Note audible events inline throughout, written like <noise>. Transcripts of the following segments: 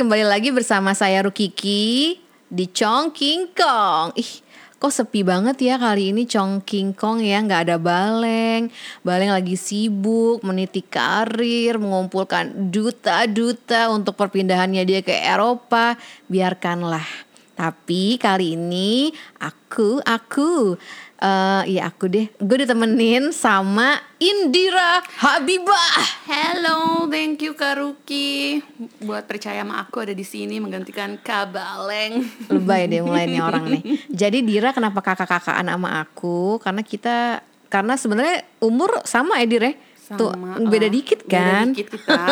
Kembali lagi bersama saya Rukiki Di Chong King Kong. Ih kok sepi banget ya kali ini Chong King Kong ya. Nggak ada Baleng. Baleng lagi sibuk meniti karir Mengumpulkan duta-duta untuk perpindahannya dia ke Eropa. Biarkanlah. Tapi kali ini aku, aku eh Iya aku deh Gue ditemenin sama Indira Habibah Hello, thank you Kak Ruki buat percaya sama aku ada di sini menggantikan Kabaleng. Lebay deh mulai nih orang nih. <laughs> Jadi Dira kenapa kakak-kakaan sama aku? Karena kita karena sebenarnya umur sama ya Dir ya. Tuh Sama, beda oh, dikit kan. Beda dikit kita.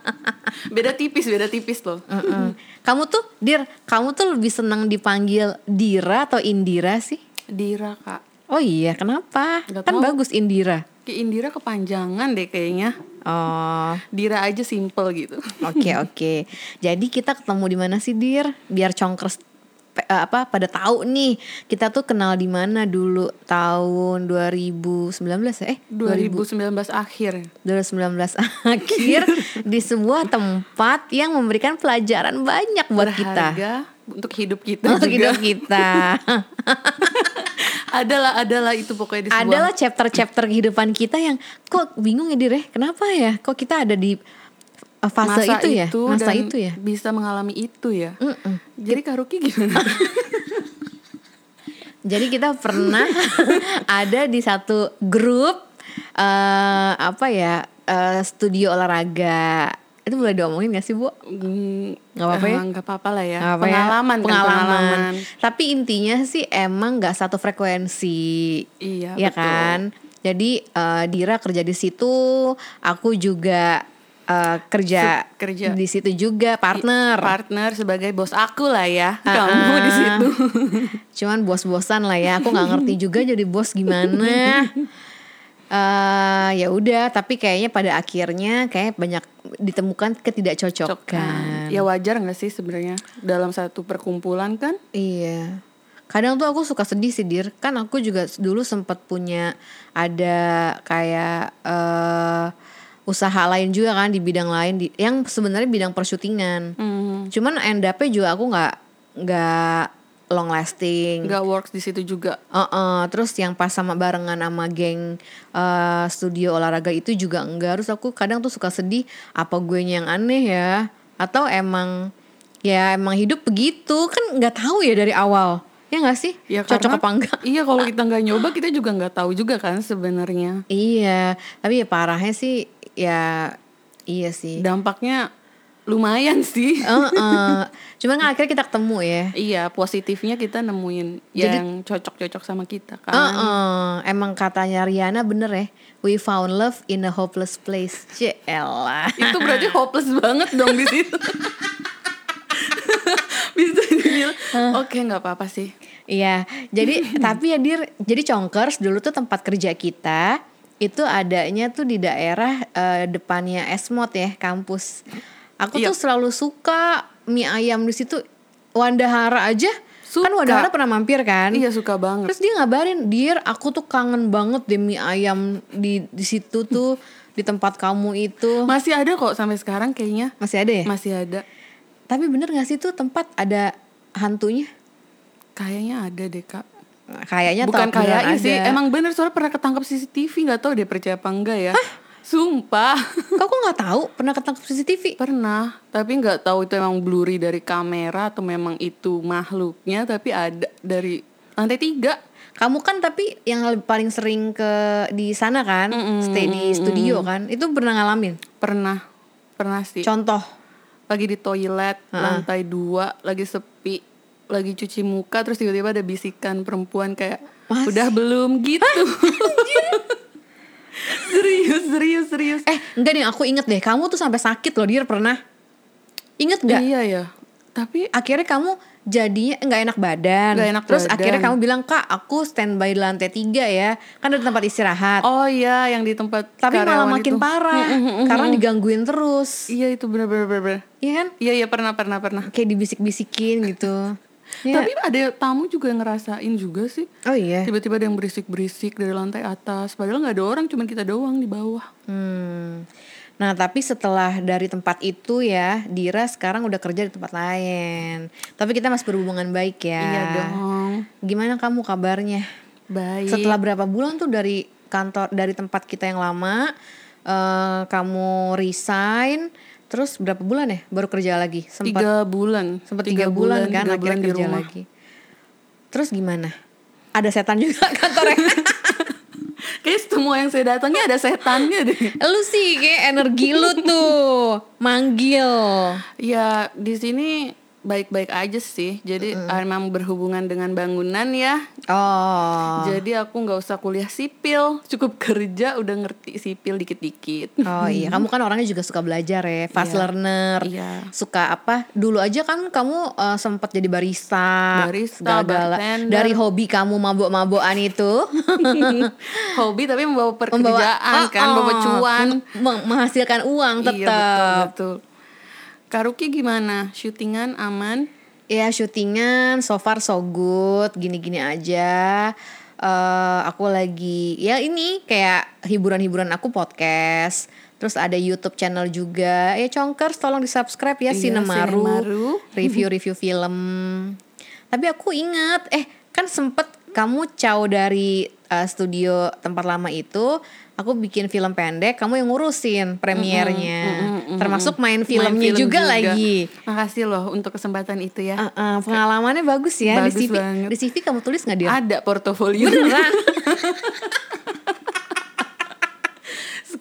<laughs> beda tipis, beda tipis loh. Mm-mm. Kamu tuh Dir, kamu tuh lebih senang dipanggil Dira atau Indira sih? Dira kak. Oh iya, kenapa? Nggak kan tahu. bagus Indira. Ki Indira kepanjangan deh kayaknya. Oh, Dira aja simple gitu. oke <laughs> oke. Jadi kita ketemu di mana sih Dir? Biar congkers eh, apa pada tahu nih kita tuh kenal di mana dulu tahun 2019 ya? eh 2019 akhir. 2019 <laughs> akhir di sebuah tempat yang memberikan pelajaran banyak buat kita. Berharga untuk hidup kita Untuk juga. hidup kita. <laughs> adalah adalah itu pokoknya di sebuah Adalah chapter-chapter kehidupan kita yang kok bingung ya Dir ya? Kenapa ya? Kok kita ada di uh, fase masa itu ya? Masa dan itu ya? bisa mengalami itu ya. Mm-mm. Jadi Kak Ruki gimana? <laughs> Jadi kita pernah <laughs> ada di satu grup eh apa ya? eh, studio olahraga. Itu boleh diomongin gak sih, Bu? Hmm, Nggak apa-apa ya? eh, nggak apa-apa lah ya. Apa ya? pengalaman, kan, pengalaman. Tapi intinya sih emang nggak satu frekuensi. Iya, ya betul. kan? Jadi eh, Dira kerja di situ, aku juga eh, kerja, kerja. di situ juga partner. Partner sebagai bos aku lah ya. Ah, <laughs> Kamu ah. di situ. Cuman bos-bosan lah ya. Aku nggak ngerti juga jadi bos gimana. <laughs> eh ya udah, tapi kayaknya pada akhirnya kayak banyak ditemukan ketidakcocokan. Kan. Ya wajar nggak sih sebenarnya dalam satu perkumpulan kan? Iya. Kadang tuh aku suka sedih sih Dir. Kan aku juga dulu sempat punya ada kayak eh usaha lain juga kan di bidang lain di, yang sebenarnya bidang persyutingan. Hmm, Cuman end up-nya juga aku nggak nggak long lasting. nggak works di situ juga. Uh-uh, terus yang pas sama barengan sama geng eh, studio olahraga itu juga enggak harus aku kadang tuh suka sedih apa gue yang aneh ya? Atau emang ya emang hidup begitu? Kan nggak tahu ya dari awal. Ya nggak sih? Ya cocok karena- apa enggak Iya kalau kita nggak nyoba kita juga nggak tahu juga kan sebenarnya. iya tapi ya parahnya sih ya iya sih. Dampaknya lumayan sih. Uh-uh. cuman kan <laughs> akhirnya kita ketemu ya Iya positifnya kita nemuin Jadi- yang cocok-cocok sama kita kan. Uh-uh. Emang katanya Riana bener ya We found love in a hopeless place Cielah Itu berarti hopeless banget dong di situ. <laughs> Bisa dibilang oke nggak apa-apa sih. Iya, jadi <laughs> tapi ya dir, jadi Conkers dulu tuh tempat kerja kita itu adanya tuh di daerah eh, depannya Esmod ya kampus. Aku Iya. tuh selalu suka mie ayam di situ. Wandahara aja, kan Suka. Wandahara pernah mampir kan? Iya suka banget. Terus dia ngabarin, dir, aku tuh kangen banget deh mie ayam di di situ tuh <laughs> di tempat kamu itu. Masih ada kok sampai sekarang kayaknya. Masih ada ya? Masih ada. Tapi bener gak sih tuh tempat ada hantunya? Kayaknya ada deh kak. Kayaknya Bukan kayaknya sih. Emang bener soalnya pernah ketangkap CCTV nggak tahu dia percaya apa enggak ya. Sumpah. <laughs> Kok aku nggak tahu pernah ketangkep CCTV? Pernah. Tapi nggak tahu itu emang blurry dari kamera atau memang itu makhluknya. Tapi ada dari lantai tiga. Kamu kan tapi yang paling sering ke di sana kan, stay di studio kan, itu pernah ngalamin. Pernah. Pernah sih. Contoh, lagi di toilet lantai dua lagi sepi lagi cuci muka terus tiba-tiba ada bisikan perempuan kayak Mas? udah belum gitu <laughs> serius serius serius eh enggak nih aku inget deh, kamu tuh sampai sakit loh dia pernah. Inget nggak? iya ya tapi Akhirnya kamu jadinya nggak enak badan. Nggak enak Terus badan. akhirnya kamu bilang kak, aku standby di lantai tiga ya, kan ada tempat istirahat. oh iya yang di tempat tapi malah makin itu. parah karena digangguin terus. iya itu bener-bener bener Iya kan? iya iya pernah pernah pernah Kayak dibisik-bisikin gitu. Ya. tapi ada tamu juga yang ngerasain juga sih oh iya. tiba-tiba ada yang berisik-berisik dari lantai atas padahal nggak ada orang cuman kita doang di bawah Hmm. Nah, tapi setelah dari tempat itu ya, Dira sekarang udah kerja di tempat lain. Tapi kita masih berhubungan baik ya. Iya dong. Gimana kamu kabarnya? Baik. Setelah berapa bulan tuh dari kantor dari tempat kita yang lama, eh, kamu resign, terus berapa bulan ya baru kerja lagi? Sempat tiga bulan. sempat tiga, bulan, kan tiga akhirnya bulan kerja rumah. lagi. Terus gimana? Ada setan juga <laughs> kantornya. <laughs> Kayaknya semua yang saya datangi ada setannya deh. lu sih kayak energi lu tuh manggil. Ya di sini baik-baik aja sih. Jadi emang berhubungan dengan bangunan ya. Oh. Jadi aku nggak usah kuliah sipil, cukup kerja udah ngerti sipil dikit-dikit. Oh iya, kamu kan orangnya juga suka belajar ya, fast learner. Iya. Suka apa? Dulu aja kan kamu eh, sempat jadi barista. Barista, bartender. Dari hobi kamu mabok-mabokan itu. <laughs> Hobi tapi membawa pekerjaan Membawa- kan, Oh, membawa cuan. meng- menghasilkan uang Iya tetap. betul betul. Karuki gimana? Syutingan aman? Ya syutingan so far so good, gini-gini aja. eh aku lagi ya ini kayak hiburan-hiburan aku podcast. Terus ada YouTube channel juga. Ya Conkers tolong di subscribe ya Iya, Sinemaru. Sinemaru. <laughs> Review-review film. Tapi aku ingat eh kan sempet kamu caw dari eh, studio tempat lama itu. Aku bikin film pendek, kamu yang ngurusin premiernya. Termasuk main filmnya Main film juga, lagi. Makasih loh untuk kesempatan itu ya. Uh, uh, pengalamannya bagus ya Bagus di CV. banget. Di CV kamu tulis nggak dia? Ada portofolio. Beneran? <laughs>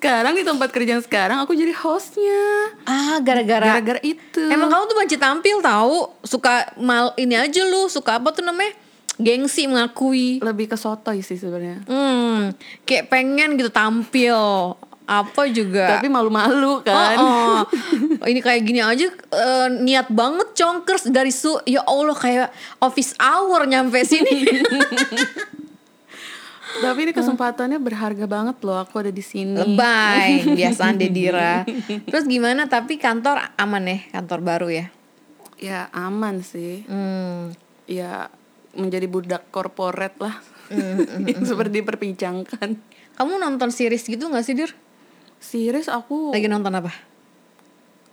sekarang di tempat kerja yang sekarang aku jadi hostnya. ah, gara-gara Gara-gara itu. Emang kamu tuh banci tampil tahu, suka mal ini aja lu, suka apa tuh namanya? Gengsi mengakui. lebih ke sotoy sih sebenarnya. Hmm, kayak pengen gitu tampil. Apa juga. Tapi malu-malu kan. Oh, oh. <laughs> ini kayak gini aja eh, niat banget congkers dari su ya Allah kayak office hour nyampe sini. <laughs> Tapi ini kesempatannya berharga banget loh. Aku ada di sini. Lebay, <laughs> biasaan Dedira. Terus gimana? Tapi kantor aman ya, kantor baru ya. Ya aman sih. Hmm. Ya menjadi budak korporat lah. Hmm, Yang <laughs> seperti diperbincangkan. Kamu nonton series gitu gak sih Dir? Series aku Lagi nonton apa?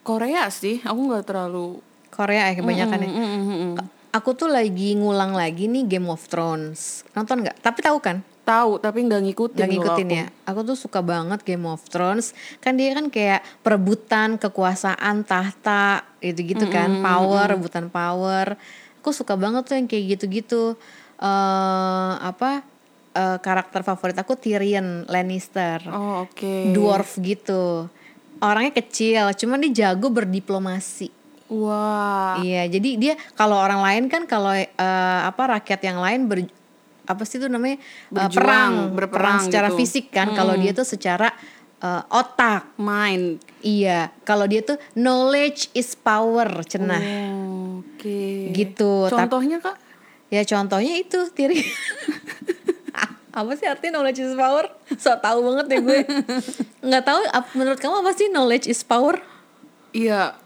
Korea sih. Aku nggak terlalu. Korea ya kebanyakan ya. Mm, mm, mm, mm. Aku tuh lagi ngulang lagi nih Game of Thrones. Nonton nggak? Tapi tahu kan? Tahu tapi nggak ngikutin. Gak ngikutin aku. ya. Aku tuh suka banget Game of Thrones. Kan dia kan kayak perebutan kekuasaan tahta gitu-gitu kan, power, rebutan power. Aku suka banget tuh yang kayak gitu-gitu. eh apa? eh, karakter favorit aku Tyrion Lannister. Oh oke. Dwarf gitu. Orangnya kecil, cuman dia jago berdiplomasi. Wah. Iya, jadi dia kalau orang lain kan kalau eh, apa rakyat yang lain ber apa sih itu namanya Berjuang, perang, berperang perang secara gitu. fisik kan. Kalau dia tuh secara eh, otak. Main. Iya, kalau dia tuh knowledge is power, cenah. Oh, Oke. Gitu, Contohnya kak? Ya contohnya itu Tiri. <laughs> apa sih artinya knowledge is power? So tahu banget deh gue. Nggak tahu menurut kamu apa sih knowledge is power? Iya.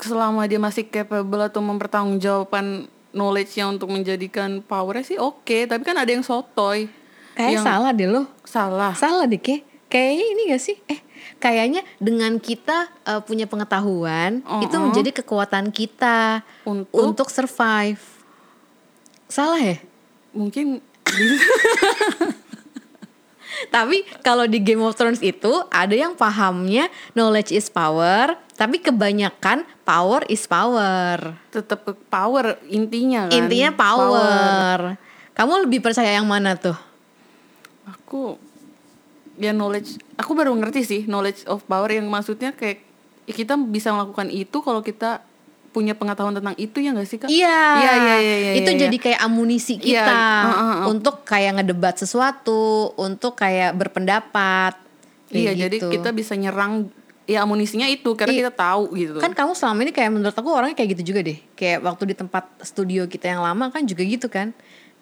Selama dia masih capable atau mempertanggungjawabkan knowledge-nya untuk menjadikan powernya sih oke. Tapi kan ada yang sotoy. Kayak Yang salah deh lo. Salah. Salah deh kayak kayaknya ini gak sih? Eh kayaknya dengan kita eh, punya pengetahuan itu Uh-uh. menjadi kekuatan kita Untuk? untuk survive. Salah ya? Mungkin <laughs> Tapi kalau di Game of Thrones itu ada yang pahamnya knowledge is power, tapi kebanyakan power is power. tetap ke power intinya kan. Intinya power. Kamu lebih percaya yang mana tuh? Aku ya knowledge. Aku baru ngerti sih knowledge of power yang maksudnya kayak ya kita bisa melakukan itu kalau kita punya pengetahuan tentang itu ya nggak sih kak? Iya. Iya, iya, iya, iya, Itu iya. jadi kayak amunisi Iya, kita uh, uh, uh. untuk kayak ngedebat sesuatu, untuk kayak berpendapat. Iya, jadi gitu. kita bisa nyerang ya amunisinya itu karena Iya. kita tahu gitu. Kan kamu selama ini kayak menurut aku orangnya kayak gitu juga deh. Kayak waktu di tempat studio kita yang lama kan juga gitu kan.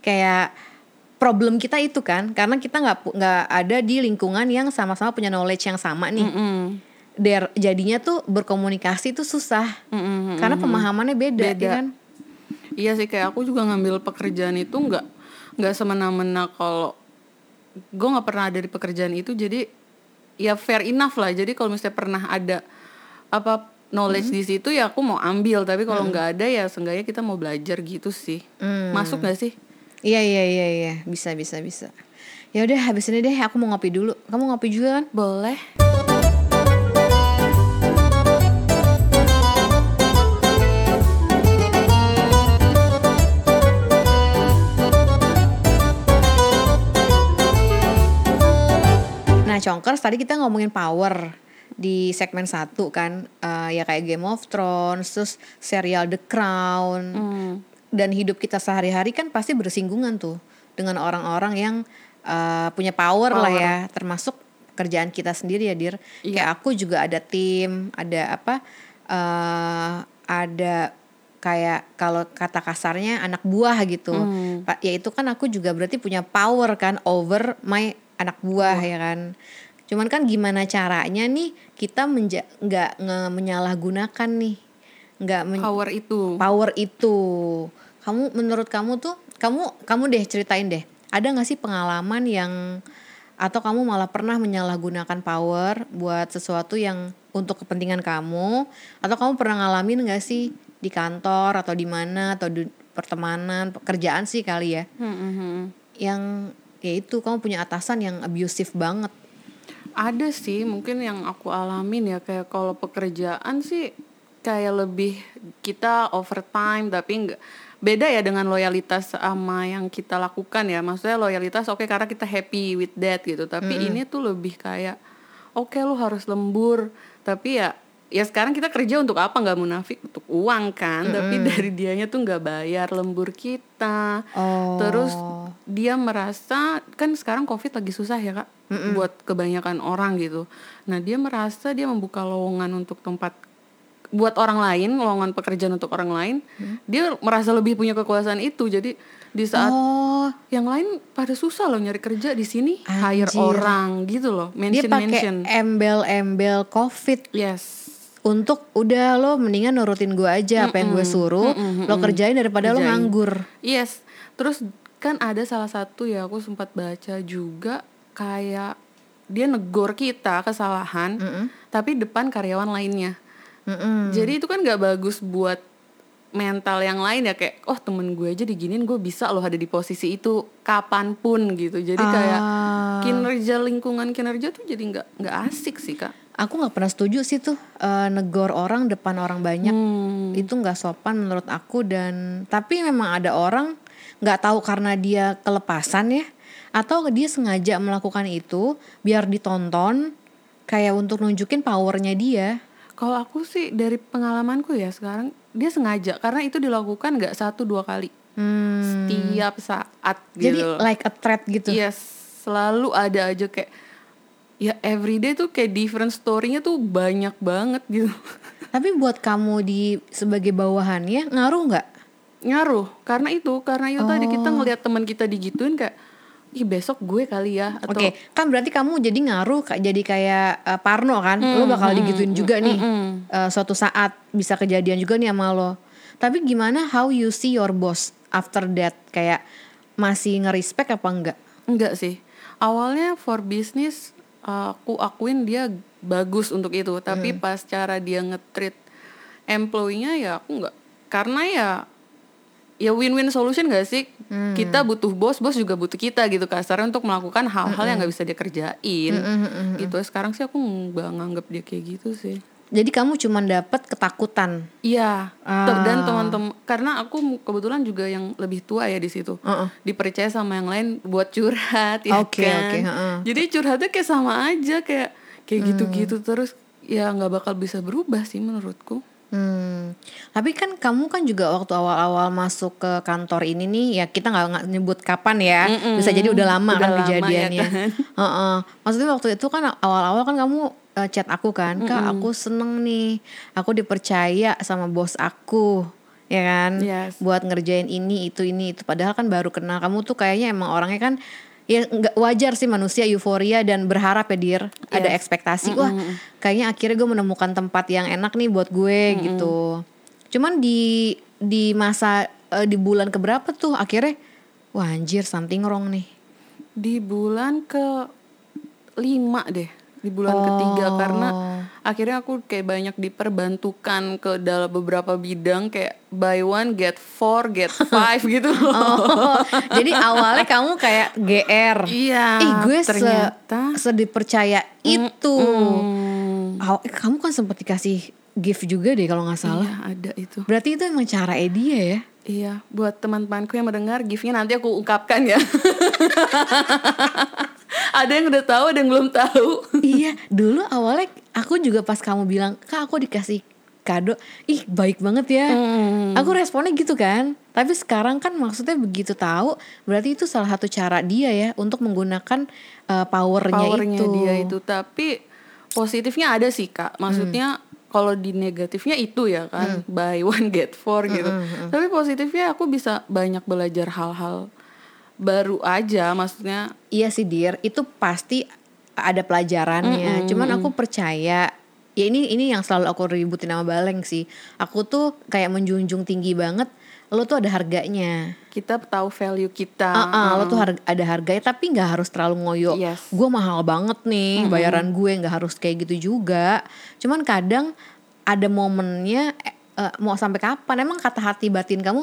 Kayak problem kita itu kan karena kita nggak nggak ada di lingkungan yang sama-sama punya knowledge yang sama nih. Mm-mm. Der, jadinya tuh berkomunikasi tuh susah. Mm-mm. Karena pemahamannya beda, Beda. ya kan? Iya sih kayak aku juga ngambil pekerjaan itu nggak nggak semena-mena kalau gue nggak pernah ada di pekerjaan itu jadi ya fair enough lah jadi kalau misalnya pernah ada apa knowledge di situ ya aku mau ambil tapi kalau nggak ada ya seenggaknya kita mau belajar gitu sih masuk nggak sih Iya iya iya iya bisa bisa bisa. Ya udah habis ini deh aku mau ngopi dulu. Kamu ngopi juga kan? boleh Nah Chonkers tadi kita ngomongin power di segmen satu kan Eh, ya kayak Game of Thrones terus serial The Crown dan hidup kita sehari-hari kan pasti bersinggungan tuh dengan orang-orang yang eh, punya power, lah ya termasuk kerjaan kita sendiri ya dir. Kayak aku juga ada tim ada apa eh ada kayak kalau kata kasarnya anak buah gitu. Pak ya itu kan aku juga berarti punya power kan over my anak buah ya kan. Cuman kan gimana caranya nih kita nggak nge- menyalahgunakan nih nggak men- power itu. Power itu. Kamu menurut kamu tuh kamu kamu deh ceritain deh. Ada nggak sih pengalaman yang atau kamu malah pernah menyalahgunakan power buat sesuatu yang untuk kepentingan kamu? Atau kamu pernah ngalamin nggak sih di kantor atau di mana atau di pertemanan pekerjaan sih kali ya? Hmm, hmm, hmm. yang ya itu kamu punya atasan yang abusive banget. Ada sih mungkin yang aku alamin ya kayak kalau pekerjaan sih kayak lebih kita overtime tapi enggak beda ya dengan loyalitas sama yang kita lakukan ya. Maksudnya loyalitas oke karena kita happy with that gitu. Tapi ini tuh lebih kayak oke lu harus lembur. Tapi ya ya sekarang kita kerja untuk apa? Nggak munafik untuk uang kan? Tapi dari dianya tuh nggak bayar lembur kita. Oh. terus dia merasa kan sekarang covid lagi susah ya kak buat kebanyakan orang gitu. Nah dia merasa dia membuka lowongan untuk tempat buat orang lain lowongan pekerjaan untuk orang lain dia merasa lebih punya kekuasaan itu. Jadi di saat oh. yang lain pada susah loh nyari kerja di sini hire Anjir. orang gitu loh dia mention pakai mention. embel-embel covid. Yes. Untuk udah lo mendingan nurutin gue aja apa yang gue suruh lo kerjain daripada lo Kerjain. nganggur. Yes, terus kan ada salah satu ya aku sempat baca juga kayak dia negor kita kesalahan, tapi depan karyawan lainnya. Mm-mm. Jadi itu kan nggak bagus buat mental yang lain ya kayak oh temen gue aja diginin gue bisa loh ada di posisi itu kapan pun gitu jadi kayak Ah. kinerja lingkungan kinerja tuh jadi nggak nggak asik sih kak aku nggak pernah setuju sih tuh eh, negor orang depan orang banyak Hmm. itu nggak sopan menurut aku dan tapi memang ada orang nggak tahu karena dia kelepasan ya atau dia sengaja melakukan itu biar ditonton kayak untuk nunjukin powernya dia kalau aku sih dari pengalamanku ya sekarang dia sengaja. Karena itu dilakukan nggak satu dua kali. Hmm, setiap saat jadi gitu. like a threat gitu? Yes, selalu ada aja kayak ya everyday tuh kayak different story-nya tuh banyak banget gitu. <laughs> tapi buat kamu di sebagai bawahannya ngaruh nggak? Ngaruh. Karena itu, karena itu tadi Oh. kita ngelihat teman kita digituin kayak ih besok gue kali ya atau Oke, kan berarti kamu jadi ngaruh jadi kayak eh, Parno kan, lo bakal digituin juga nih eh, suatu saat bisa kejadian juga nih sama lo. Tapi gimana how you see your boss after that? Kayak masih nge-respect apa enggak? enggak sih. Awalnya for business aku akuin dia bagus untuk itu, tapi pas cara dia nge-treat employee-nya ya aku enggak. Karena ya ya win-win solution gak sih? Kita butuh bos, bos juga butuh kita gitu kasarnya untuk melakukan hal-hal yang nggak bisa dia kerjain. Gitu. Sekarang sih aku nggak nganggap dia kayak gitu sih. Jadi kamu cuma dapat ketakutan. Iya, Ah. Dan teman-teman karena aku kebetulan juga yang lebih tua ya di situ, Heeh. dipercaya sama yang lain buat curhat ya Oke, kan. oke, heeh. Jadi curhatnya kayak sama aja kayak kayak Hmm. gitu-gitu terus ya nggak bakal bisa berubah sih menurutku. Hmm. Tapi kan kamu kan juga waktu awal-awal masuk ke kantor ini nih, ya kita nggak nyebut kapan ya, bisa jadi udah lama Udah kan lama ya kejadiannya. kan. <laughs> Heeh. Maksudnya waktu itu kan awal-awal kan kamu eh, chat aku kan, kak aku seneng nih, aku dipercaya sama bos aku, ya kan, Yes. buat ngerjain ini itu ini itu. Padahal kan baru kenal kamu tuh kayaknya emang orangnya kan ya nggak wajar sih manusia euforia dan berharap ya dir. Ada ekspektasi wah kayaknya akhirnya gue menemukan tempat yang enak nih buat gue gitu. Cuman di di masa eh, di bulan keberapa tuh akhirnya wah anjir something wrong nih. Di bulan ke lima deh, di bulan ketiga karena akhirnya aku kayak banyak diperbantukan ke dalam beberapa bidang kayak buy one get four get <laughs> five gitu loh. Oh, jadi awalnya kamu kayak GR. Iya, Ih, gue ternyata. se, sedipercaya itu. Hmm, Aw- eh, kamu kan sempat dikasih gift juga deh kalau nggak salah. iya ada itu. Berarti itu emang cara dia ya? Iya, buat teman-temanku yang mendengar giftnya nanti aku ungkapkan ya. <laughs> ada yang udah tahu, ada yang belum tahu. iya, dulu awalnya aku juga pas kamu bilang, "Kak, aku dikasih kado." Ih, baik banget ya. Hmm. Aku responnya gitu kan. Tapi sekarang kan maksudnya begitu tahu, berarti itu salah satu cara dia ya untuk menggunakan uh, powernya, Powernya itu. dia itu, tapi positifnya ada sih kak. Maksudnya kalau di negatifnya itu ya kan, buy one get four gitu. Tapi positifnya aku bisa banyak belajar hal-hal baru aja, maksudnya Iya sih Dir, itu pasti ada pelajarannya. Cuman aku percaya ya ini ini yang selalu aku ributin sama Baleng sih. Aku tuh kayak menjunjung tinggi banget lo tuh ada harganya. kita tahu value kita. Ah, ah, lo tuh har- ada harganya tapi nggak harus terlalu ngoyo. Yes. Gue mahal banget nih bayaran gue nggak harus kayak gitu juga. Cuman kadang ada momennya eh, mau sampai kapan? Emang kata hati batin kamu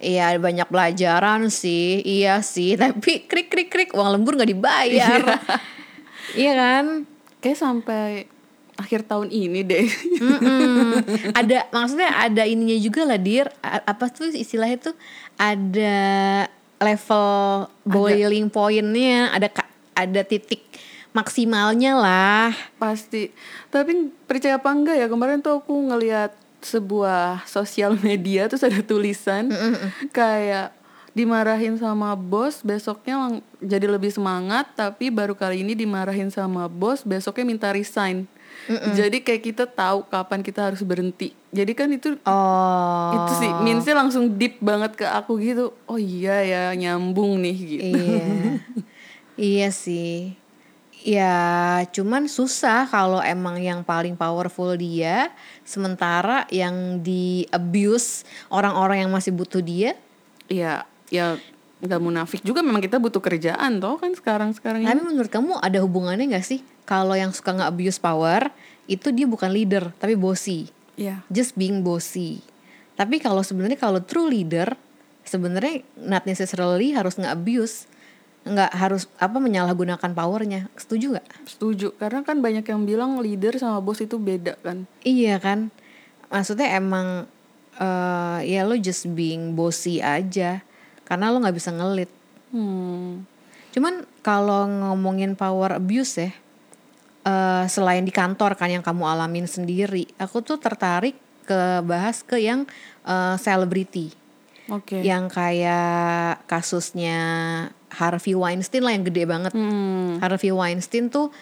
Iya banyak pelajaran sih, iya sih. <laughs> Tapi krik krik krik uang lembur nggak dibayar, iya kan? Kayak sampai akhir tahun ini deh. Mm-mm. <laughs> ada maksudnya ada ininya juga lah dir A- apa tuh istilahnya tuh ada level boiling pointnya ada ada titik maksimalnya lah Pasti. Tapi percaya apa enggak ya kemarin tuh aku ngeliat sebuah sosial media terus ada tulisan kayak dimarahin sama bos besoknya jadi lebih semangat tapi baru kali ini dimarahin sama bos besoknya minta resign. Jadi kayak kita tahu kapan kita harus berhenti. Jadi kan itu oh itu sih meansnya langsung deep banget ke aku gitu. Oh iya ya nyambung nih gitu. iya iya sih ya cuman susah kalau emang yang paling powerful dia sementara yang di abuse orang-orang yang masih butuh dia Iya, ya nggak munafik juga memang kita butuh kerjaan toh kan sekarang-sekarang ini. Tapi menurut kamu ada hubungannya nggak sih kalau yang suka nggak abuse power itu dia bukan leader tapi bossy, Iya. just being bossy. Tapi kalau sebenarnya kalau true leader sebenarnya not necessarily harus nggak abuse, nggak harus apa menyalahgunakan powernya. Setuju nggak? Setuju, karena kan banyak yang bilang leader sama bos itu beda kan. Iya kan, maksudnya emang eh ya lo just being bossy aja karena lo nggak bisa ngelit. Hmm. Cuman kalau ngomongin power abuse ya, eh selain di kantor kan yang kamu alamin sendiri, aku tuh tertarik ke bahas ke yang eh, selebriti, Oke. yang kayak kasusnya Harvey Weinstein lah yang gede banget. Hmm. Harvey Weinstein tuh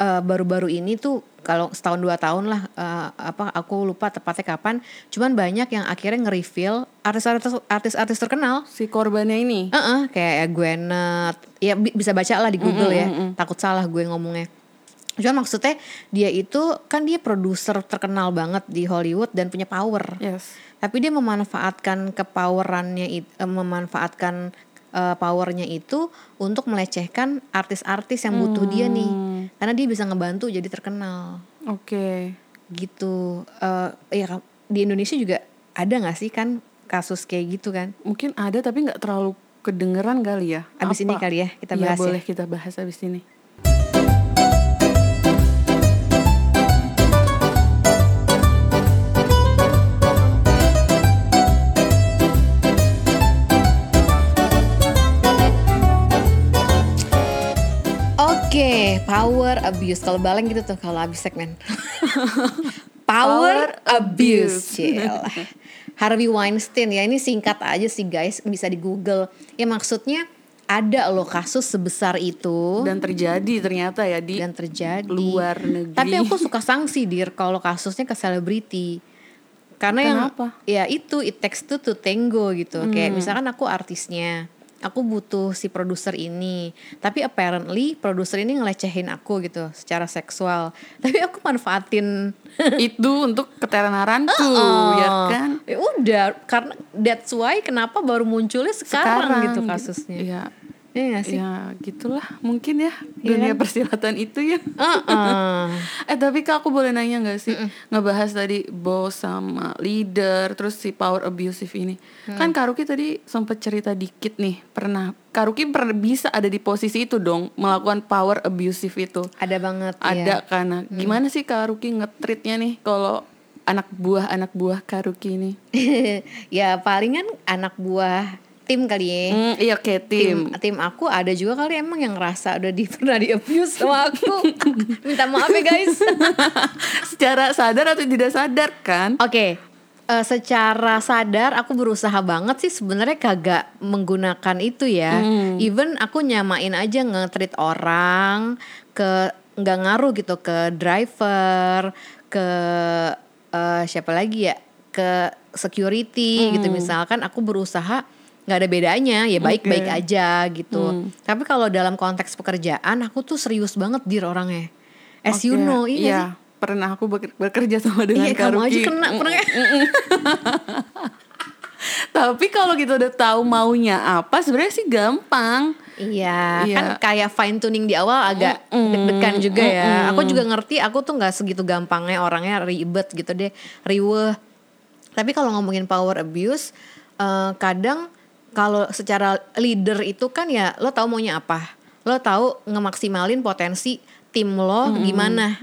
eh, baru-baru ini tuh kalau setahun dua tahun lah eh, apa aku lupa tepatnya kapan. Cuman banyak yang akhirnya nge-reveal artis-artis artis-artis terkenal Si korbannya ini. Heeh, kayak Gwyneth, ya bi- bisa baca lah di Google ya. Takut salah gue ngomongnya. Cuman maksudnya dia itu kan dia produser terkenal banget di Hollywood dan punya power. Yes. Tapi dia memanfaatkan kepowerannya eh, memanfaatkan eh, powernya itu untuk melecehkan artis-artis yang butuh dia nih. Karena dia bisa ngebantu jadi terkenal. Oke. Gitu. Eh ya di Indonesia juga ada nggak sih kan kasus kayak gitu kan? Mungkin ada tapi nggak terlalu kedengeran kali ya. Abis ini kali ya kita Iya, bahas ya. boleh kita bahas abis ini. Power abuse. Kalau baleng gitu tuh kalau habis segmen. <laughs> power, Power abuse. abuse. <laughs> Harvey Weinstein ya ini singkat aja sih guys, bisa di Google. Ya maksudnya ada loh kasus sebesar itu Dan terjadi ternyata ya di dan terjadi luar negeri. Tapi aku suka sanksi dir kalau kasusnya ke selebriti. Karena Kenapa? yang ya itu it takes two to tango gitu. Kayak misalkan aku artisnya, aku butuh si produser ini. Tapi apparently produser ini ngelecehin aku gitu secara seksual. <laughs> Tapi aku manfaatin <laughs> itu untuk ketenaranku ya kan. Ya udah, karena that's why kenapa baru munculnya sekarang, gitu kasusnya. Iya. Iya gak sih? Ya gitulah mungkin ya Iya dunia kan? persilatan itu ya. Heeh. <laughs> eh tapi kak aku boleh nanya nggak sih ngebahas tadi bos sama leader terus si power abusive ini Mm. kan Karuki tadi sempat cerita dikit nih pernah Karuki pernah bisa ada di posisi itu dong melakukan power abusive itu Ada banget ada ya. karena gimana sih Karuki ngetritnya nih kalau anak buah anak buah Karuki ini <laughs> ya palingan anak buah tim kali ya. Hmm, iya kayak tim. tim tim aku ada juga kali emang yang ngerasa udah di pernah di abuse sama aku <laughs> minta maaf ya guys <laughs> Secara sadar atau tidak sadar kan? oke eh, secara sadar aku berusaha banget sih sebenarnya kagak menggunakan itu ya even aku nyamain aja nge-treat orang ke nggak ngaruh gitu ke driver ke eh, siapa lagi ya ke security gitu misalkan aku berusaha nggak ada bedanya ya baik-baik Oke. aja gitu tapi kalau dalam konteks pekerjaan aku tuh serius banget dir orangnya as you Oke, know iya sih? Pernah aku beker- bekerja sama dengan Iya kamu aja kena pernah? <laughs> Tapi kalau kita udah tahu maunya apa, sebenarnya sih gampang. Iya, Iya. kan kayak fine tuning di awal agak deg-degan juga ya. Aku juga ngerti, aku tuh nggak segitu gampangnya orangnya ribet gitu deh, riweh. Tapi kalau ngomongin power abuse, eh, kadang kalau secara leader itu kan ya lo tahu maunya apa, lo tahu ngemaksimalin potensi tim lo gimana,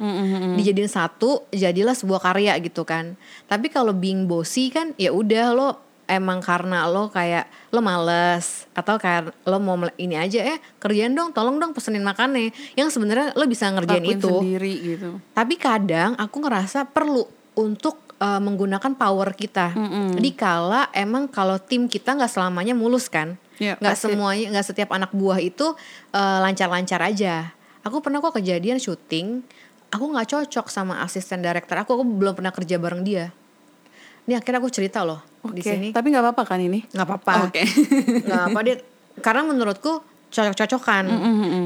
dijadiin satu, jadilah sebuah karya gitu kan. Tapi kalau being bossy kan ya udah lo emang karena lo kayak lo males atau kayak lo mau ini aja eh kerjaan dong tolong dong pesenin makannya. Yang sebenarnya lo bisa ngerjain Lakuin itu. sendiri gitu. tapi kadang aku ngerasa perlu untuk uh, menggunakan power kita. Dikala emang kalau tim kita nggak selamanya mulus kan? Ya, nggak pasti. semuanya nggak setiap anak buah itu uh, lancar-lancar aja. Aku pernah kok kejadian syuting aku nggak cocok sama asisten director aku aku belum pernah kerja bareng dia. Ini akhirnya aku cerita loh Oke, di sini. tapi nggak apa-apa kan ini? nggak apa-apa. Oke. <laughs> nggak apa dia karena menurutku cocok-cocokan.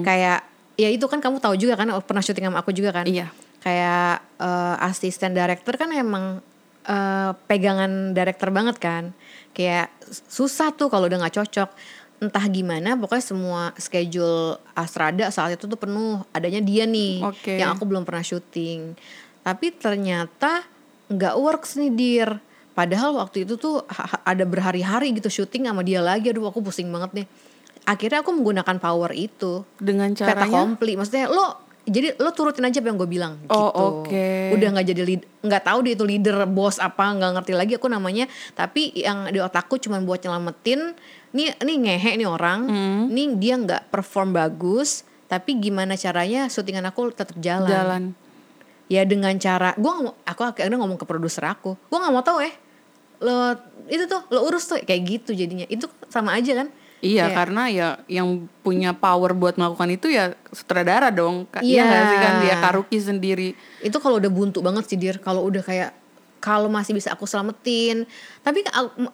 Kayak ya itu kan kamu tahu juga kan pernah syuting sama aku juga kan? Iya. Kayak eh, asisten director kan emang eh, pegangan director banget kan. Kayak susah tuh kalau udah nggak cocok. Entah gimana pokoknya semua schedule Astrada saat itu tuh penuh. Adanya dia nih Oke. yang aku belum pernah syuting. Tapi ternyata nggak works nih dir. Padahal waktu itu tuh ada berhari-hari gitu syuting sama dia lagi. Aduh aku pusing banget nih. Akhirnya aku menggunakan power itu. Dengan kata caranya? komplit. Maksudnya lo jadi lo turutin aja apa yang gue bilang. Oh, gitu. oke. udah nggak jadi lead nggak tahu dia itu leader bos apa nggak ngerti lagi aku namanya. Tapi yang di otakku cuma buat nyelamatin nih nih ngehe nih orang. Hmm. nih dia nggak perform bagus tapi gimana caranya syutingan aku tetap jalan, jalan. ya dengan cara gue aku akhirnya ngomong ke produser aku. Gue nggak mau tahu eh lo itu tuh lo urus tuh kayak gitu jadinya. Itu sama aja kan Iya, Kayak- karena ya yang punya power buat melakukan itu ya sutradara dong. Iya. Iya nggak sih kan? Dia Karuki sendiri. itu kalau udah buntu banget sih dir. Kalau udah kayak kalau masih bisa aku selamatin. Tapi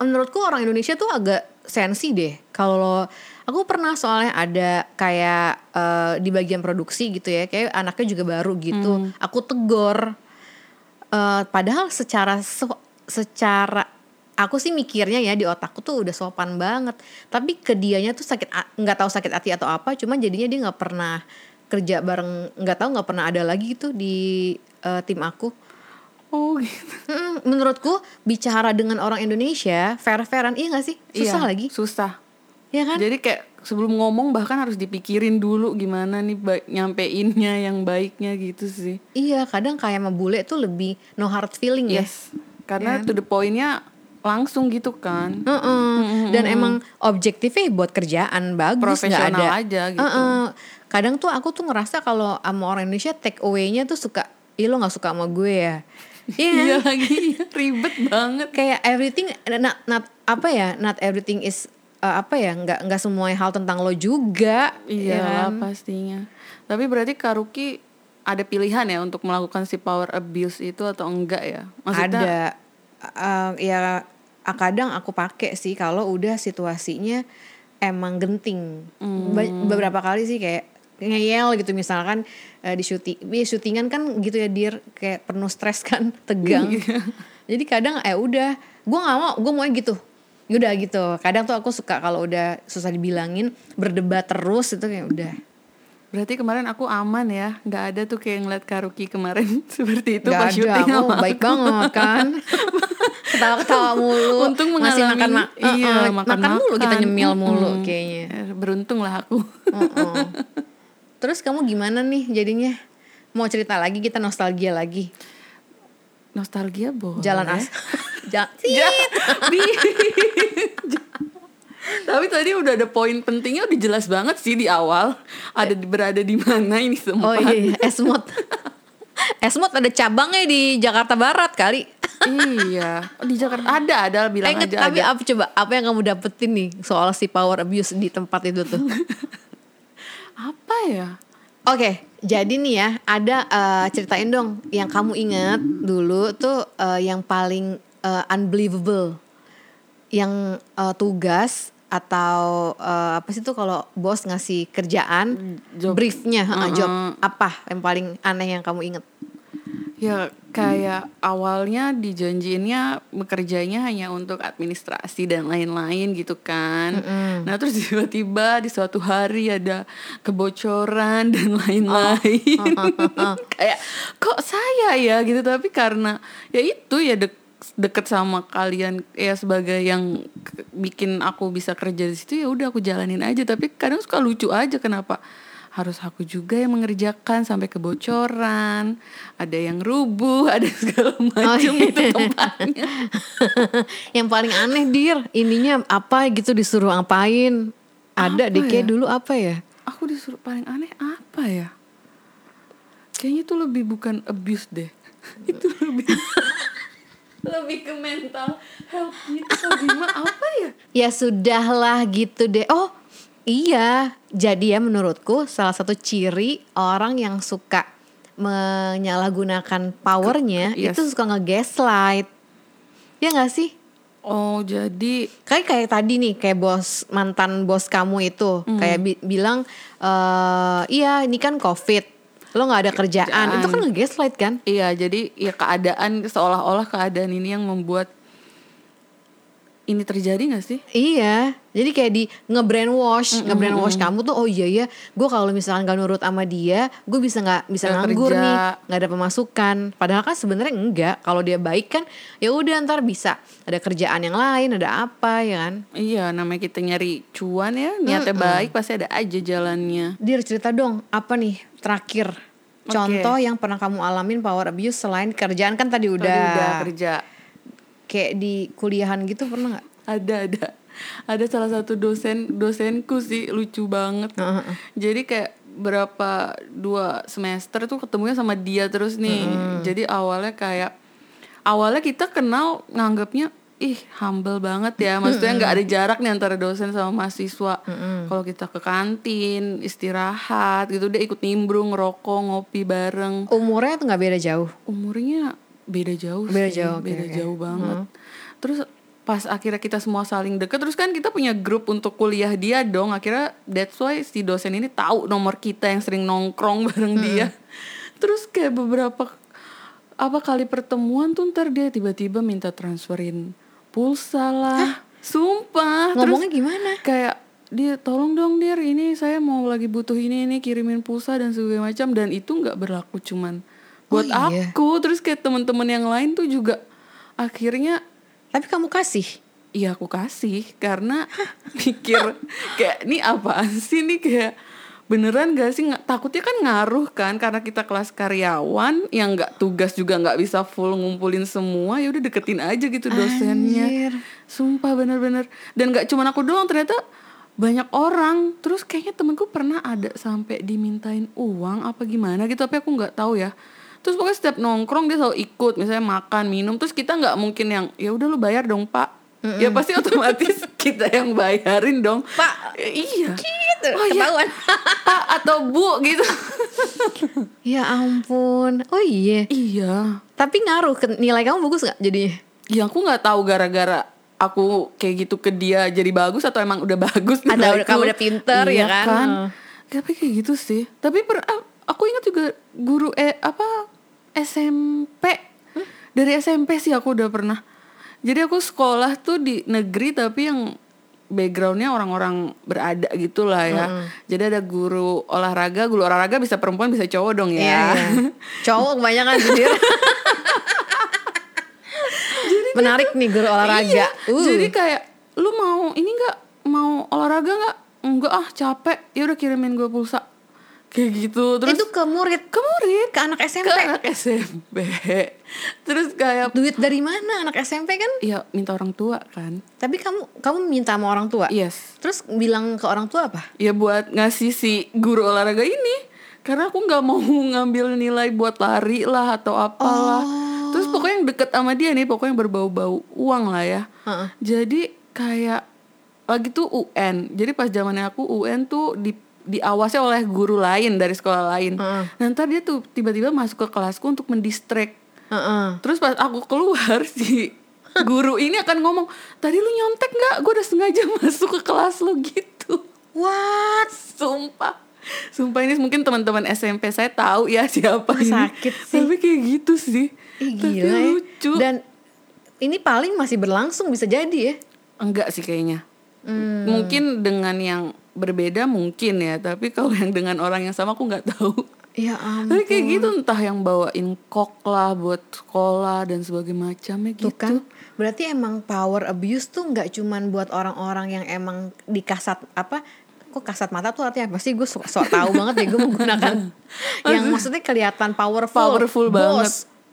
menurutku orang Indonesia tuh agak sensi deh. Kalau aku pernah soalnya ada kayak eh, di bagian produksi gitu ya kayak anaknya juga baru gitu. Aku tegor Eh, padahal secara secara aku sih mikirnya ya di otakku tuh udah sopan banget tapi ke dianya tuh sakit nggak tahu sakit hati atau apa cuman jadinya dia nggak pernah kerja bareng nggak tahu nggak pernah ada lagi gitu di eh, tim aku Oh gitu. Menurutku bicara dengan orang Indonesia fair-fairan iya gak sih susah Iya, lagi Susah. ya kan Jadi kayak sebelum ngomong bahkan harus dipikirin dulu gimana nih nyampeinnya yang baiknya gitu sih. iya kadang kayak sama bule tuh lebih no hard feeling ya Yes. Karena to the point-nya langsung gitu kan. Heeh. Dan emang objektifnya buat kerjaan bagus nggak Profesional ada. aja gitu. Heeh. Kadang tuh aku tuh ngerasa kalau sama orang Indonesia take away-nya tuh suka, ih lo nggak suka sama gue ya. <laughs> Iya. Iya lagi <laughs> ribet banget. Kayak everything, not, not apa ya, not everything is uh, apa ya, nggak nggak semua hal tentang lo juga. Iya ya kan? pastinya. Tapi berarti Karuki ada pilihan ya untuk melakukan si power abuse itu atau enggak ya? Maksudnya ada uh, ya kadang aku pakai sih kalau udah situasinya emang genting. Ba- beberapa kali sih kayak ngeyel gitu misalkan uh, di syuting di syutingan kan gitu ya dir kayak penuh stres kan <laughs> tegang. Jadi kadang eh udah gue nggak mau gue mau gitu. Udah gitu. Kadang tuh aku suka kalau udah susah dibilangin berdebat terus itu kayak udah. Berarti kemarin aku aman ya, nggak ada tuh kayak ngeliat Karuki kemarin <laughs> seperti itu Gak pas ada, syuting aku baik aku. banget kan <laughs> Ketawa-ketawa mulu Untung mengalami- makan, ma- iya, uh-uh, makan makan mulu kita nyemil mulu Mm-mm. kayaknya Eh, Beruntung lah aku. Uh-uh. <laughs> Terus kamu gimana nih jadinya? Mau cerita lagi kita nostalgia lagi Nostalgia boleh. Jalan as <laughs> Ja- <laughs> Ja- Bi- Tapi tadi udah ada poin pentingnya udah jelas banget sih di awal. Ada berada di mana ini Oh tempat. iya, iya. Esmod Esmod ada cabangnya di Jakarta Barat kali iya. Di Jakarta ada ada bilang Eh, inget, aja tapi ada. apa coba apa yang kamu dapetin nih soal si power abuse di tempat itu tuh? <laughs> Apa ya? Oke, jadi nih ya ada eh, ceritain dong yang kamu ingat dulu tuh eh, yang paling eh, unbelievable, yang eh, tugas atau eh, apa sih tuh kalau bos ngasih kerjaan, Job. briefnya, heeh, job Uh-uh. apa yang paling aneh yang kamu inget? Ya kayak awalnya dijanjiinnya bekerjanya hanya untuk administrasi dan lain-lain gitu kan. Nah terus <laughs> tiba-tiba di suatu hari ada kebocoran <laughs> dan lain-lain. <laughs> kayak kok saya ya? Gitu tapi karena ya itu ya dek deket sama kalian ya sebagai yang bikin aku bisa kerja di situ ya udah aku jalanin aja. Tapi kadang suka lucu aja kenapa harus aku juga yang mengerjakan sampai kebocoran ada yang rubuh <laughs> ada segala macam iya. itu tempatnya <laughs> yang paling aneh dir, ininya apa gitu disuruh ngapain? Ada Apa deh ya? dulu apa ya? aku disuruh paling aneh apa ya kayaknya itu lebih bukan abuse deh <laughs> itu lebih lebih ke mental health gitu gimana apa ya Ya sudahlah gitu deh. Oh iya, jadi ya menurutku salah satu ciri orang yang suka menyalahgunakan powernya Yes. itu suka nge-gaslight. Ya nggak sih? oh jadi Kayak kayak tadi nih, kayak bos mantan bos kamu itu Hmm. kayak bi- bilang eh iya ini kan covid, lo nggak ada kerjaan. Kerjaan. itu kan nge-gaslight kan? Iya, jadi ya keadaan seolah-olah keadaan ini yang membuat ini terjadi gak sih? Iya, jadi kayak di nge-brainwash, nge-brainwash kamu tuh oh iya ya, gue kalau misalkan gak nurut sama dia, gue bisa nggak bisa Nggak nganggur kerja. nih, nggak ada pemasukan. Padahal kan sebenarnya enggak. Kalau dia baik kan, ya udah ntar bisa ada kerjaan yang lain, ada apa ya kan? Iya, namanya kita nyari cuan ya, niatnya baik pasti ada aja jalannya. Dir cerita dong, apa nih terakhir contoh yang pernah kamu alamin power abuse selain kerjaan kan tadi udah, Tadi udah kerja. Kayak di kuliahan gitu pernah nggak? Ada ada. Ada salah satu dosen dosenku sih lucu banget. Jadi kayak berapa dua semester tuh ketemunya sama dia terus nih. Jadi awalnya kayak awalnya kita kenal nganggapnya ih humble banget ya. Maksudnya nggak ada jarak nih antara dosen sama mahasiswa. Kalau kita ke kantin istirahat gitu dia ikut nimbrung ngerokok ngopi bareng. Umurnya tuh nggak beda jauh. Umurnya beda jauh Beda sih, jauh, oke, beda oke. jauh banget. Terus pas akhirnya kita semua saling deket, terus kan kita punya grup untuk kuliah dia dong. Akhirnya that's why si dosen ini tahu nomor kita yang sering nongkrong <laughs> bareng dia. Terus kayak beberapa apa kali pertemuan tuh ntar dia tiba-tiba minta transferin pulsa lah. Sumpah. Terus Ngomongnya gimana? kayak dia tolong dong dir ini saya mau lagi butuh ini ini kirimin pulsa dan segala macam dan itu nggak berlaku cuman buat Oh, iya. aku terus kayak teman-teman yang lain tuh juga akhirnya Tapi kamu kasih. iya aku kasih karena mikir kayak ini apaan sih nih kayak beneran gak sih nggak takutnya kan ngaruh kan karena kita kelas karyawan yang nggak tugas juga nggak bisa full ngumpulin semua ya udah deketin aja gitu dosennya Anjir. sumpah bener-bener dan nggak cuma aku doang ternyata banyak orang terus kayaknya temenku pernah ada sampai dimintain uang apa gimana gitu tapi aku nggak tahu ya terus pokoknya setiap nongkrong dia selalu ikut misalnya makan minum terus kita nggak mungkin yang ya udah lu bayar dong pak ya pasti otomatis <laughs> kita yang bayarin dong Pak. iya Gitu, oh ketahuan. <laughs> pak atau bu gitu <laughs> Ya ampun. Oh iya. iya Tapi ngaruh ke nilai kamu bagus nggak jadinya? ya aku nggak tahu gara-gara aku kayak gitu ke dia jadi bagus atau emang udah bagus Ada- kamu udah pinter, ya Iya kan? tapi kayak gitu sih tapi per, ah, aku ingat juga guru eh apa SMP dari SMP sih aku udah pernah Jadi aku sekolah tuh di negeri tapi yang backgroundnya orang-orang berada gitu lah ya. Jadi ada guru olahraga, guru olahraga bisa perempuan bisa cowok dong ya. Iya, iya. <laughs> Cowok kebanyakan sendiri. Menarik nih guru olahraga. Iya, Uh. Jadi kayak lu mau ini nggak mau olahraga nggak? Enggak ah capek. Ya udah kirimin gue pulsa. Kayak gitu. Terus itu ke murid, ke murid, ke anak SMP. ke anak SMP. <laughs> Terus kayak Duit dari mana anak SMP kan? ya minta orang tua kan. Tapi kamu kamu minta sama orang tua. Yes. Terus bilang ke orang tua apa? Ya buat ngasih si guru olahraga ini. Karena aku nggak mau <laughs> ngambil nilai buat lari lah atau apalah. Oh. Terus pokoknya yang deket sama dia nih, pokoknya yang berbau-bau uang lah ya. Heeh. Jadi kayak lagi tuh UN. Jadi pas zamannya aku UN tuh di diawasi oleh guru lain dari sekolah lain. Heeh. Nanti dia tuh tiba-tiba masuk ke kelasku untuk mendistract. Heeh. Terus pas aku keluar <laughs> si guru ini akan ngomong, tadi lu nyontek nggak? Gue udah sengaja <laughs> masuk ke kelas lu gitu. What? Sumpah. Sumpah ini mungkin teman-teman SMP saya tahu ya siapa Oh, ini. sakit sih. Tapi kayak gitu sih. Ih, Tapi gila ya. lucu. Dan ini paling masih berlangsung bisa jadi ya. Enggak sih kayaknya. Hmm. Mungkin dengan yang berbeda mungkin ya, tapi kalau yang dengan orang yang sama aku nggak tahu. Ya <laughs> ampun. Tapi kayak gitu entah yang bawain kok lah buat sekolah dan sebagainya macamnya gitu. Tuh kan, berarti emang power abuse tuh nggak cuman buat orang-orang yang emang dikasat apa? Kok kasat mata tuh artinya apa sih? Gue sok, sok tahu banget ya gue menggunakan <laughs> yang maksudnya kelihatan powerful, Powerful bos, banget.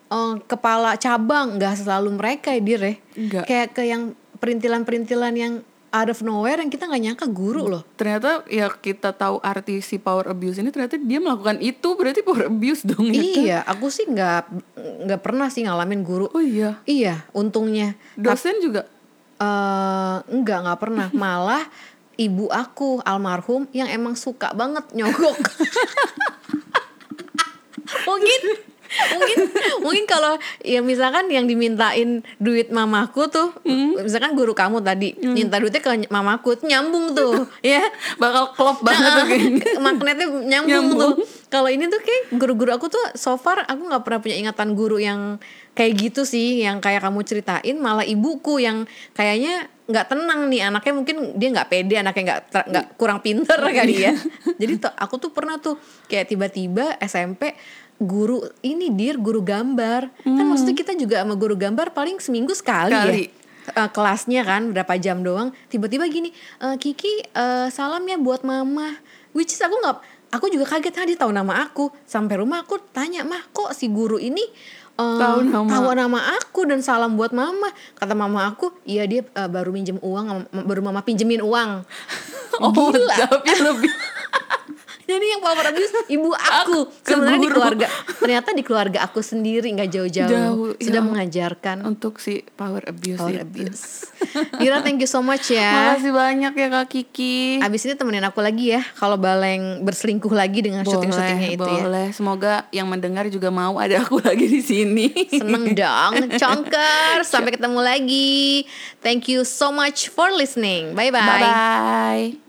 eh, kepala cabang nggak selalu mereka ya dir ya. Kayak ke yang perintilan-perintilan yang out of nowhere yang kita nggak nyangka guru loh. Ternyata ya kita tahu arti si power abuse ini ternyata dia melakukan itu berarti power abuse dong ya kan? Iya, aku sih nggak nggak pernah sih ngalamin guru. Oh iya. Iya, untungnya. Dosen juga eh enggak nggak pernah <laughs> malah ibu aku almarhum yang emang suka banget nyogok <laughs> mungkin mungkin mungkin kalau ya misalkan yang dimintain duit mamaku tuh misalkan guru kamu tadi minta duitnya ke mamaku tuh nyambung tuh <laughs> ya. Bakal klop banget tuh kayaknya. magnetnya nyambung, Nyambung. tuh kalau ini tuh kayak guru-guru aku tuh so far aku nggak pernah punya ingatan guru yang kayak gitu sih yang kayak kamu ceritain malah ibuku yang kayaknya nggak tenang nih anaknya mungkin dia nggak pede anaknya nggak nggak kurang pinter kali ya. Jadi tuh, aku tuh pernah tuh kayak tiba-tiba SMP guru ini dir guru gambar. Kan maksudnya kita juga sama guru gambar paling seminggu sekali, Sekali. ya eh, kelasnya kan berapa jam doang. Tiba-tiba gini "Eh, Kiki eh, salam ya buat mama. Which is aku nggak aku juga kaget ah dia tahu nama aku. Sampai rumah aku tanya mah kok si guru ini eh, Tahu nama- tahu nama aku dan salam buat mama? Kata mama aku iya dia eh, baru minjem uang baru mama pinjemin uang. <laughs> Oh, Gila. lebih <laughs> jadi yang power abuse ibu aku ke sebenarnya di keluarga ternyata di keluarga aku sendiri nggak jauh-jauh Jauh, sudah ya. mengajarkan untuk si power abuse power itu. abuse Ira thank you so much ya Makasih banyak ya Kak Kiki. Abis ini temenin aku lagi ya kalau Baleng berselingkuh lagi dengan syuting-syutingnya itu ya. boleh. Semoga yang mendengar juga mau ada aku lagi di sini. Seneng <laughs> dong, Chongker. Sampai ketemu lagi. Thank you so much for listening. Bye-bye. Bye bye.